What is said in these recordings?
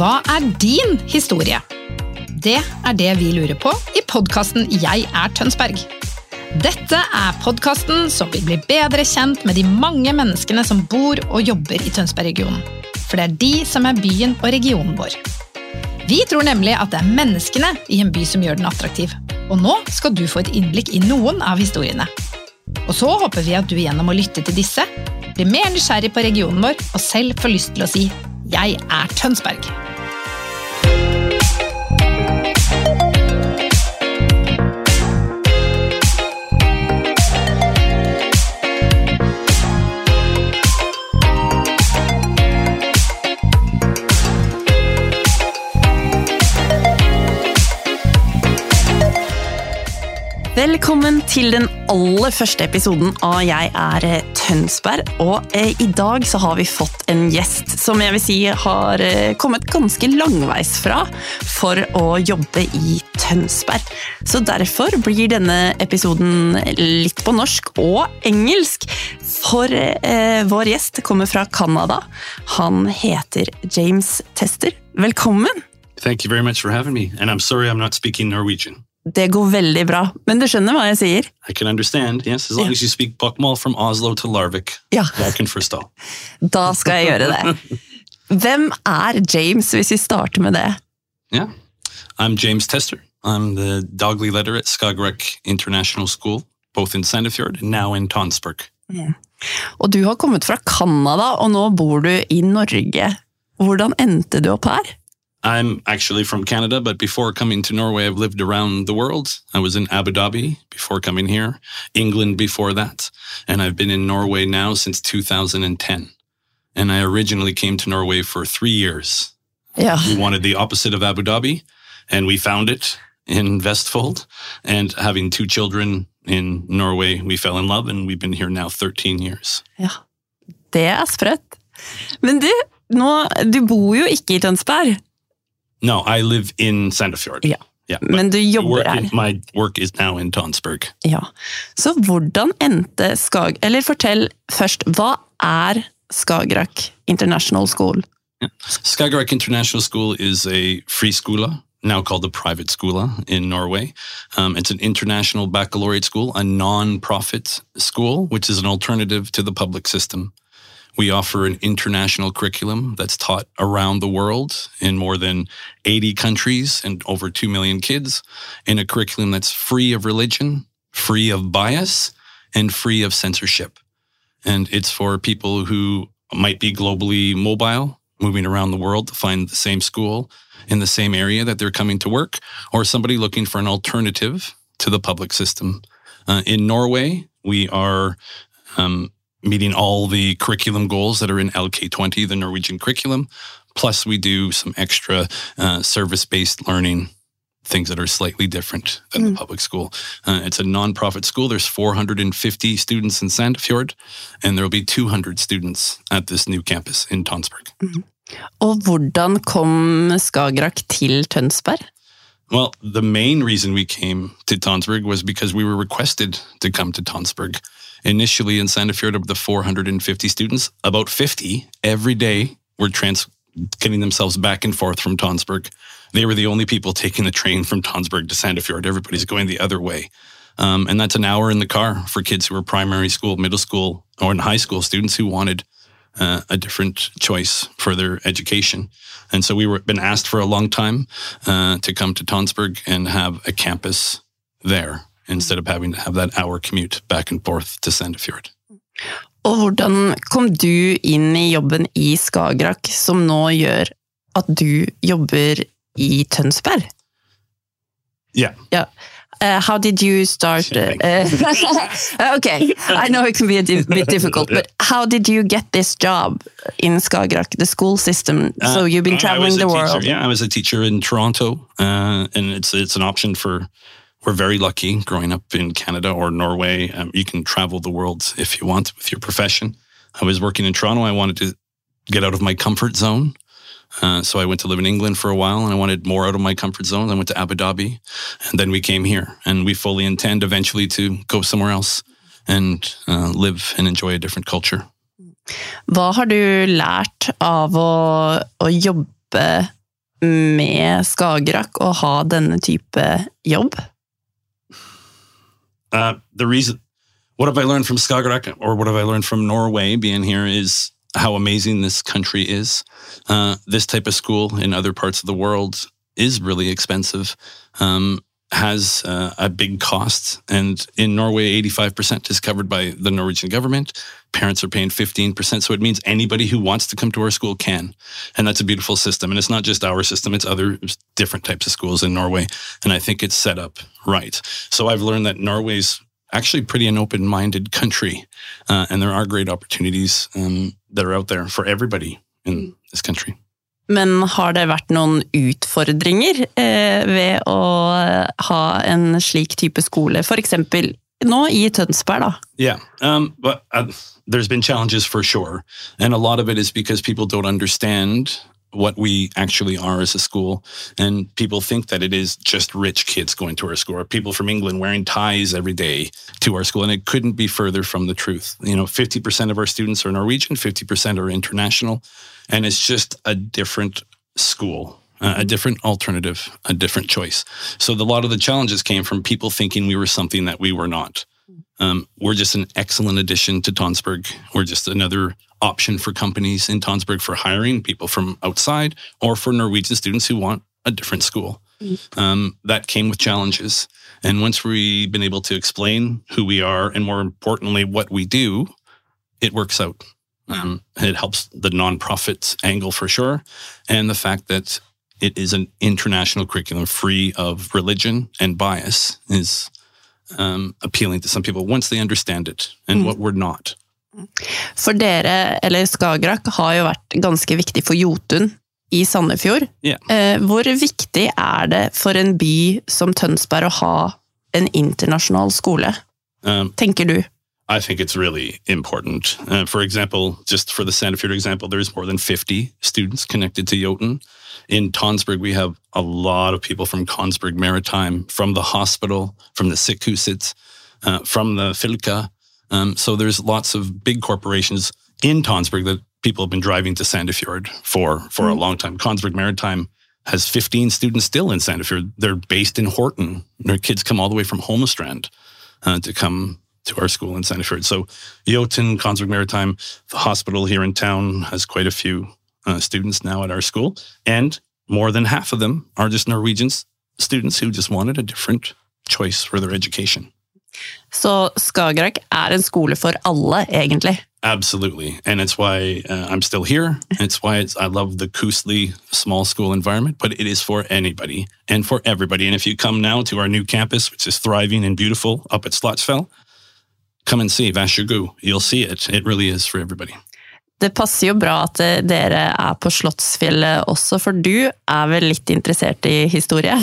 Hva er din historie? Det er det vi lurer på i podkasten Jeg er Tønsberg. Dette er podkasten som vil bli bedre kjent med de mange menneskene som bor og jobber i Tønsberg-regionen. For det er de som er byen og regionen vår. Vi tror nemlig at det er menneskene i en by som gjør den attraktiv. Og nå skal du få et innblikk i noen av historiene. Og så håper vi at du gjennom å lytte til disse blir mer nysgjerrig på regionen vår og selv får lyst til å si 'Jeg er Tønsberg'. til den aller første episoden av Jeg er eh, Tønsberg. Og eh, i dag så har vi fått en gjest som jeg vil si har eh, kommet ganske langveis fra for å jobbe i Tønsberg. Så derfor blir denne episoden litt på norsk og engelsk. For eh, vår gjest kommer fra Canada. Han heter James Tester. Velkommen! Thank you very much for having me, and I'm sorry I'm not speaking Norwegian det går veldig bra. Men du skjønner hva jeg sier? I can understand, yes, as long as you speak buckmall from Oslo to Larvik. Ja. Jeg kan forstå. Da skal jeg gjøre det. Hvem er James, hvis vi starter med det? Yeah. I'm James Tester. I'm the dogly letter at Skagerrak International School, both in Sandefjord and now in Tonsberg. Yeah. Og du har kommet fra Canada, og nå bor du i Norge. Hvordan endte du opp her? I'm actually from Canada, but before coming to Norway, I've lived around the world. I was in Abu Dhabi before coming here, England before that, and I've been in Norway now since 2010. And I originally came to Norway for three years. Yeah. We wanted the opposite of Abu Dhabi, and we found it in Vestfold. And having two children in Norway, we fell in love, and we've been here now 13 years. Yeah. Det er sprøtt. Men du, nå, du bor jo ikke i Tønsberg. No, I live in Sandefjord. Ja. Yeah, Men du jobber her. My work is now in Tonsberg. Ja. Så hvordan endte Skag... Eller fortell først, hva er Skagerak International School? Yeah. Skagerak International School is a free school. now called the private schooler in Norway. Um, it's an international baccalaureate school, a non-profit school, which is an alternative to the public system. We offer an international curriculum that's taught around the world in more than 80 countries and over 2 million kids in a curriculum that's free of religion, free of bias, and free of censorship. And it's for people who might be globally mobile, moving around the world to find the same school in the same area that they're coming to work, or somebody looking for an alternative to the public system. Uh, in Norway, we are um, meeting all the curriculum goals that are in LK20, the Norwegian curriculum. Plus, we do some extra uh, service based learning things that are slightly different than mm. the hmm. public school. Uh, it's a nonprofit school. There's 450 students in Sandefjord, and there will be 200 students at this new campus in Tonsberg. Mm. Og hvordan kom Skagerak til Tonsberg? Well, the main reason we came to Tonsberg was because we were requested to come to Tonsberg. Initially in Sandefjord, of the 450 students, about 50 every day were trans- getting themselves back and forth from Tonsberg. They were the only people taking the train from Tonsberg to Sandefjord. Everybody's going the other way. Um, and that's an hour in the car for kids who were primary school, middle school, or in high school students who wanted uh, a different choice for their education. And so we were been asked for a long time uh, to come to Tonsberg and have a campus there instead of having to have that hour commute back and forth to Sandefjord. Og hvordan kom du inn i jobben i Skagerak, som nå gjør at du jobber i Tønsberg? Yeah. Yeah. Uh, how did you start? Uh, okay, I know it can be a di bit difficult, but how did you get this job in Skagerak, the school system? Uh, so you've been traveling the teacher, world. Yeah, I was a teacher in Toronto, uh, and it's it's an option for we're very lucky growing up in Canada or Norway. Um, you can travel the world if you want with your profession. I was working in Toronto. I wanted to get out of my comfort zone. Uh, so I went to live in England for a while and I wanted more out of my comfort zone. I went to Abu Dhabi and then we came here and we fully intend eventually to go somewhere else and uh, live and enjoy a different culture. What have you learned of å, med Skagerak og ha denne type jobb? Uh, the reason, what have I learned from Skagerak or what have I learned from Norway being here is how amazing this country is. Uh, this type of school in other parts of the world is really expensive, um, has uh, a big cost. And in Norway, 85% is covered by the Norwegian government. Parents are paying 15%. So it means anybody who wants to come to our school can. And that's a beautiful system. And it's not just our system, it's other different types of schools in Norway. And I think it's set up right. So I've learned that Norway's actually pretty an open-minded country, uh, and there are great opportunities um, that are out there for everybody in this country. Men har det vært noen utfordringer eh, ved å ha en slik type skole, f.eks. nå i Tønsberg, da? Yeah, um, but uh, there's been challenges for sure, and a lot of it is because people don't understand what we actually are as a school. And people think that it is just rich kids going to our school, or people from England wearing ties every day to our school. And it couldn't be further from the truth. You know, 50% of our students are Norwegian, 50% are international. And it's just a different school. Uh, a different alternative, a different choice. So the, a lot of the challenges came from people thinking we were something that we were not. Um, we're just an excellent addition to Tonsberg. We're just another option for companies in Tonsberg for hiring people from outside or for Norwegian students who want a different school. Mm. Um, that came with challenges. And once we've been able to explain who we are and more importantly, what we do, it works out. Um, it helps the nonprofit angle for sure. And the fact that it is an international curriculum free of religion and bias is um, appealing to some people once they understand it and mm. what we're not. For dere, eller Skagerrak, har jo vært ganske viktig for Jotun i Sandefjord. Yeah. Hvor viktig er det for en by som Tønsberg å ha en internasjonal skole, um, tenker du? I think it's really important. Uh, for example, just for the Sandefjord example, there's more than 50 students connected to Jotun. In Tonsberg, we have a lot of people from Kongsberg Maritime, from the hospital, from the Sykehuset, uh, from the Filka, um, so there's lots of big corporations in Tonsberg that people have been driving to Sandefjord for for mm. a long time. Kongsberg Maritime has 15 students still in Sandefjord. They're based in Horten. Their kids come all the way from Holmestrand uh, to come to our school in Sandefjord. So Jotun, Kongsberg Maritime, the hospital here in town has quite a few uh, students now at our school. And more than half of them are just Norwegian students who just wanted a different choice for their education. Så Skagerrak er en skole for alle, egentlig. Absolutely. And it's why uh, I'm still here. It's why it's, I love the Koosli small school environment, but it is for anybody and for everybody. And if you come now to our new campus, which is thriving and beautiful up at Slotsfell, come and see Vashugu. You'll see it. It really is for everybody. Det passer jo bra at eh, dere er på Slottsfjellet også, for du er vel litt interessert i historie?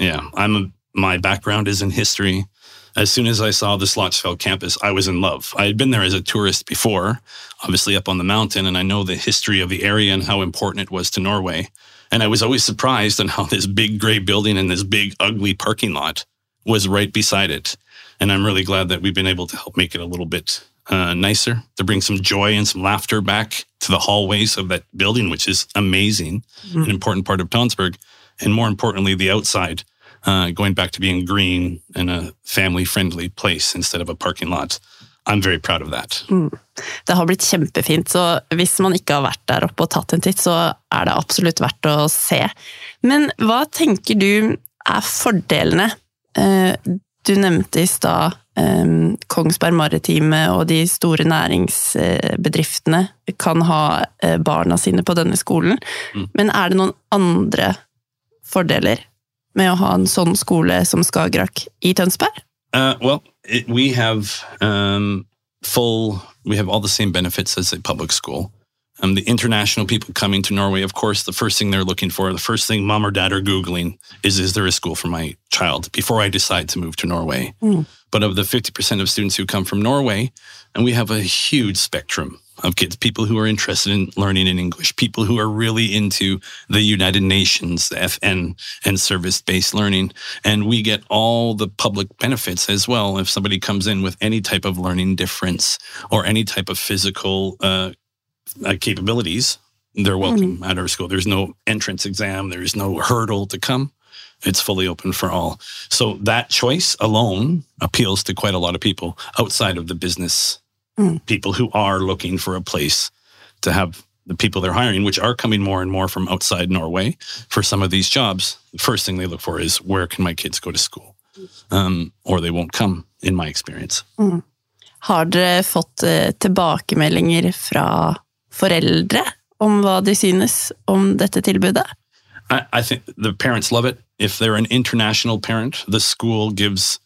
Yeah, I'm a, my background is in history. As soon as I saw the Slottsfjell campus, I was in love. I had been there as a tourist before, obviously up on the mountain, and I know the history of the area and how important it was to Norway. And I was always surprised on how this big gray building and this big ugly parking lot was right beside it. And I'm really glad that we've been able to help make it a little bit uh, nicer, to bring some joy and some laughter back to the hallways of that building, which is amazing, mm-hmm. an important part of Tonsberg. And more importantly, the outside uh, going back to being green and a family friendly place instead of a parking lot. I'm very proud of that. Mm. Det har blitt kjempefint, så hvis man ikke har vært der oppe og tatt en titt, så er det absolutt verdt å se. Men hva tenker du er fordelene? Eh, du nevnte i stad eh, Kongsberg Maritime og de store næringsbedriftene kan ha eh, barna sine på denne skolen. Mm. Men er det noen andre fordeler? Med å ha en sånn skole som Skagerak i Tønsberg? Uh, well, it, we have um, full, we have all the same benefits as a public school. Um, the international people coming to Norway, of course, the first thing they're looking for, the first thing mom or dad are Googling is, is there a school for my child before I decide to move to Norway? Mm. But of the 50% of students who come from Norway, and we have a huge spectrum of kids, people who are interested in learning in English, people who are really into the United Nations, the FN, and service based learning. And we get all the public benefits as well if somebody comes in with any type of learning difference or any type of physical uh, uh, capabilities. they're welcome at our school. There's no entrance exam, there's no hurdle to come. It's fully open for all. So that choice alone appeals to quite a lot of people outside of the business Mm. people who are looking for a place to have the people they're hiring, which are coming more and more from outside Norway for some of these jobs. The first thing they look for is where can my kids go to school? Um, or they won't come, in my experience. Har dere fått tilbakemeldinger fra foreldre om hva de synes om dette tilbudet? I, I think the parents love it. If they're an international parent, the school gives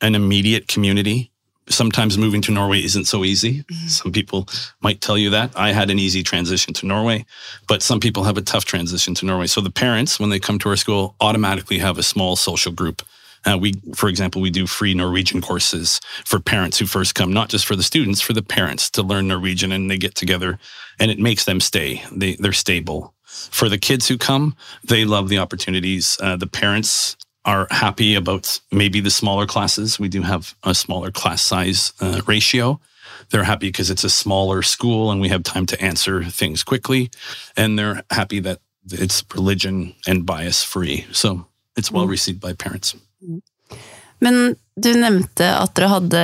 an immediate community. Sometimes moving to Norway isn't so easy. Some people might tell you that. I had an easy transition to Norway, but some people have a tough transition to Norway. So the parents, when they come to our school, automatically have a small social group. Uh, we, for example, we do free Norwegian courses for parents who first come, not just for the students, for the parents to learn Norwegian, and they get together, and it makes them stay. They they're stable. For the kids who come, they love the opportunities. Uh, the parents are happy about maybe the smaller classes. We do have a smaller class size uh, ratio. They're happy because it's a smaller school and we have time to answer things quickly. And they're happy that it's religion and bias free. So it's well received by parents. Men du nevnte at dere hadde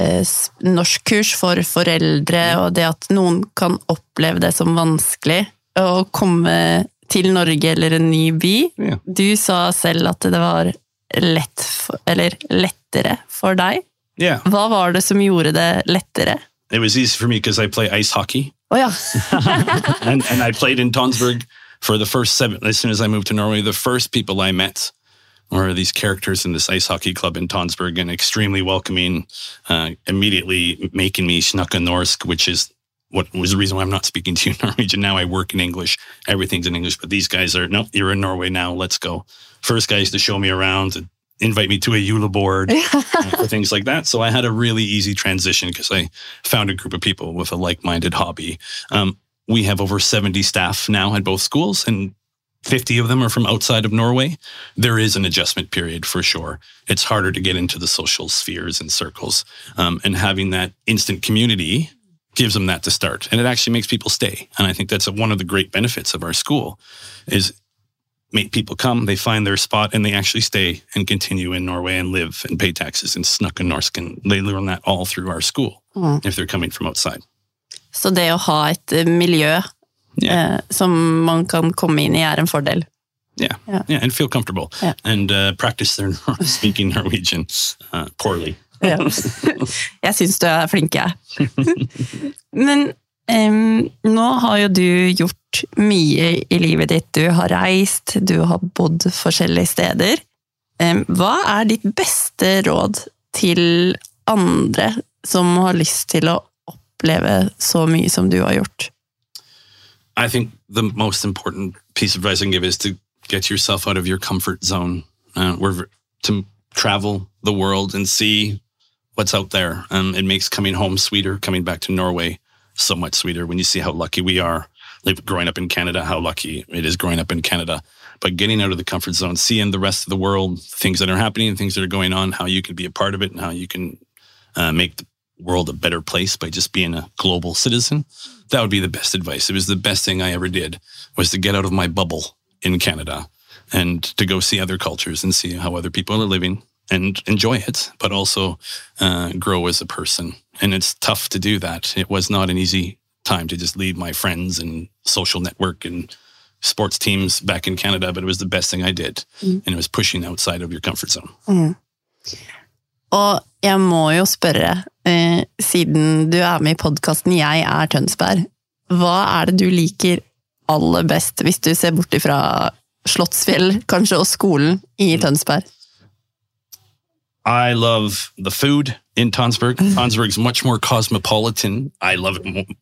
eh, norskkurs for foreldre, og det at noen kan oppleve det som vanskelig å komme til Norge eller en ny by. Ja. Du sa selv at det var lett, for, eller lettere for deg. Yeah. Hva var det som gjorde det lettere? It was easy for me because I play ice hockey. Å ja. and, and I played in Tonsberg for the first seven. As soon as I moved to Norway, the first people I met were these characters in this ice hockey club in Tonsberg and extremely welcoming, uh, immediately making me snacka norsk, which is what was the reason why I'm not speaking to you in Norwegian. Now I work in English. Everything's in English, but these guys are, no, you're in Norway now. Let's go. First guys to show me around, to invite me to a julebord, for things like that. So I had a really easy transition because I found a group of people with a like-minded hobby. Um, we have over 70 staff now at both schools and 50 of them are from outside of Norway. There is an adjustment period for sure. It's harder to get into the social spheres and circles. Um, and having that instant community gives them that to start. And it actually makes people stay. And I think that's one of the great benefits of our school is make people come, they find their spot, and they actually stay and continue in Norway and live and pay taxes and snuck in Norsk. And they learn that all through our school Mm. if they're coming from outside. Så det å ha et eh, miljø Yeah. eh, som man kan komme inn i, er en fordel. Yeah. Yeah. Yeah. And feel comfortable Yeah. and uh, practice their speaking Norwegian uh, poorly. Ja. Jeg syns du er flink, jeg. Men um, nå har jo du gjort mye i livet ditt. Du har reist, du har bodd forskjellige steder. Um, hva er ditt beste råd til andre som har lyst til å oppleve så mye som du har gjort? I think the most important piece of advice I can give is to get yourself out of your comfort zone. Uh, we're to travel the world and see what's out there. Um, it makes coming home sweeter. Coming back to Norway so much sweeter when you see how lucky we are. Like growing up in Canada, how lucky it is growing up in Canada. But getting out of the comfort zone, seeing the rest of the world, things that are happening, things that are going on, how you can be a part of it, and how you can uh, make the world a better place by just being a global citizen that would be the best advice. It was the best thing I ever did was to get out of my bubble in Canada and to go see other cultures and see how other people are living and enjoy it, but also uh, grow as a person. And it's tough to do that. It was not an easy time to just leave my friends and social network and sports teams back in Canada, but it was the best thing I did. And it was pushing outside of your comfort zone. Og jeg må jo spørre, eh, siden du er med i podkasten Jeg er Tønsberg, hva er det du liker aller best, hvis du ser bort ifra Slottsfjell, kanskje, og skolen i Tønsberg? I love the food in Tonsberg. Tonsberg's much more cosmopolitan. I love it.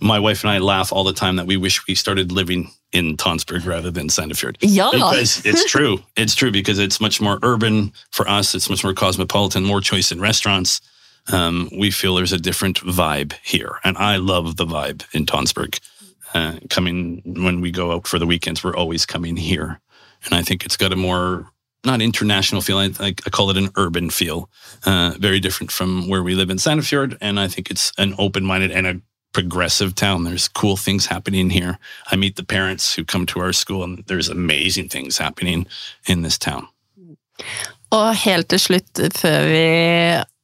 My wife and I laugh all the time that we wish we started living in Tonsberg rather than Sandefjord. Ja! Because it's true. It's true because it's much more urban for us. It's much more cosmopolitan, more choice in restaurants. Um, we feel there's a different vibe here. And I love the vibe in Tonsberg. Uh, coming when we go out for the weekends, we're always coming here. And I think it's got a more, not international feel, I, I call it an urban feel. Uh, very different from where we live in Sandefjord. And I think it's an open minded and a progressive town. There's cool things happening here. I meet the parents who come to our school, and there's amazing things happening in this town. Og helt til slutt, før vi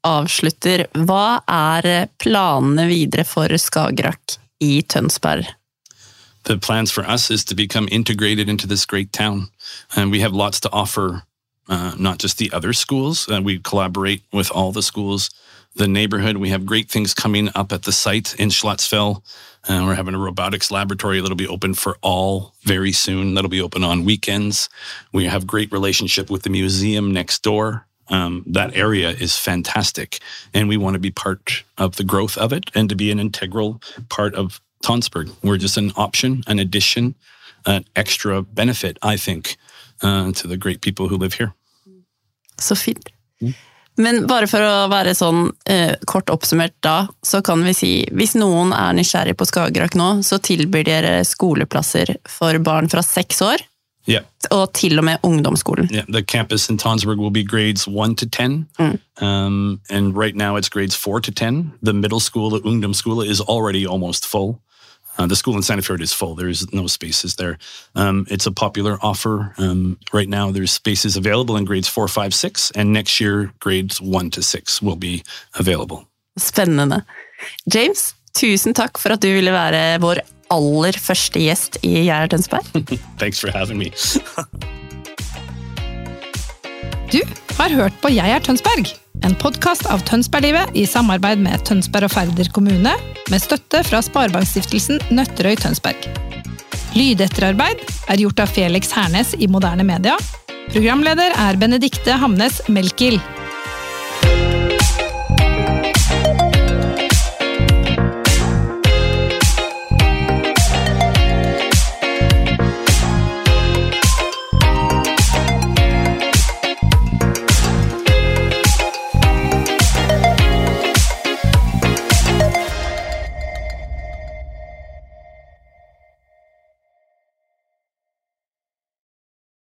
avslutter, hva er planene videre for Skagerak i Tønsberg? The plans for us is to become integrated into this great town, and we have lots to offer. Uh, not just the other schools, uh, we collaborate with all the schools, the neighborhood. We have great things coming up at the site in Slottsfjell. Uh, we're having a robotics laboratory that'll be open for all very soon. That'll be open on weekends. We have great relationship with the museum next door. Um, that area is fantastic, and we want to be part of the growth of it and to be an integral part of Tonsberg. We're just an option, an addition, an extra benefit, I think, uh, to the great people who live here. Så fint. Men bare for å være sånn eh, kort oppsummert da, så kan vi si hvis noen er nysgjerrig på Skagerrak nå, så tilbyr dere skoleplasser for barn fra seks år Yeah. og til og med ungdomsskolen. Yeah, the campus in Tonsberg will be grades one to 10. Um, and right now it's grades four to 10. The middle school, the ungdomsskole, is already almost full. Uh, the school in Sandefjord is full. There's no spaces there. Um, it's a popular offer. Um, right now there's spaces available in grades four, five, six, and next year grades one to six will be available. Spennende. James, tusen takk for at du ville være vår aller første gjest i er Tønsberg. Thanks for having me. Du har hørt på Jeg er Tønsberg, en podkast av Tønsberglivet i samarbeid med Tønsberg og Færder kommune, med støtte fra Sparebankstiftelsen Nøtterøy Tønsberg. Lydetterarbeid er gjort av Felix Hernes i Moderne Media. Programleder er Benedikte Hamnes Melkil.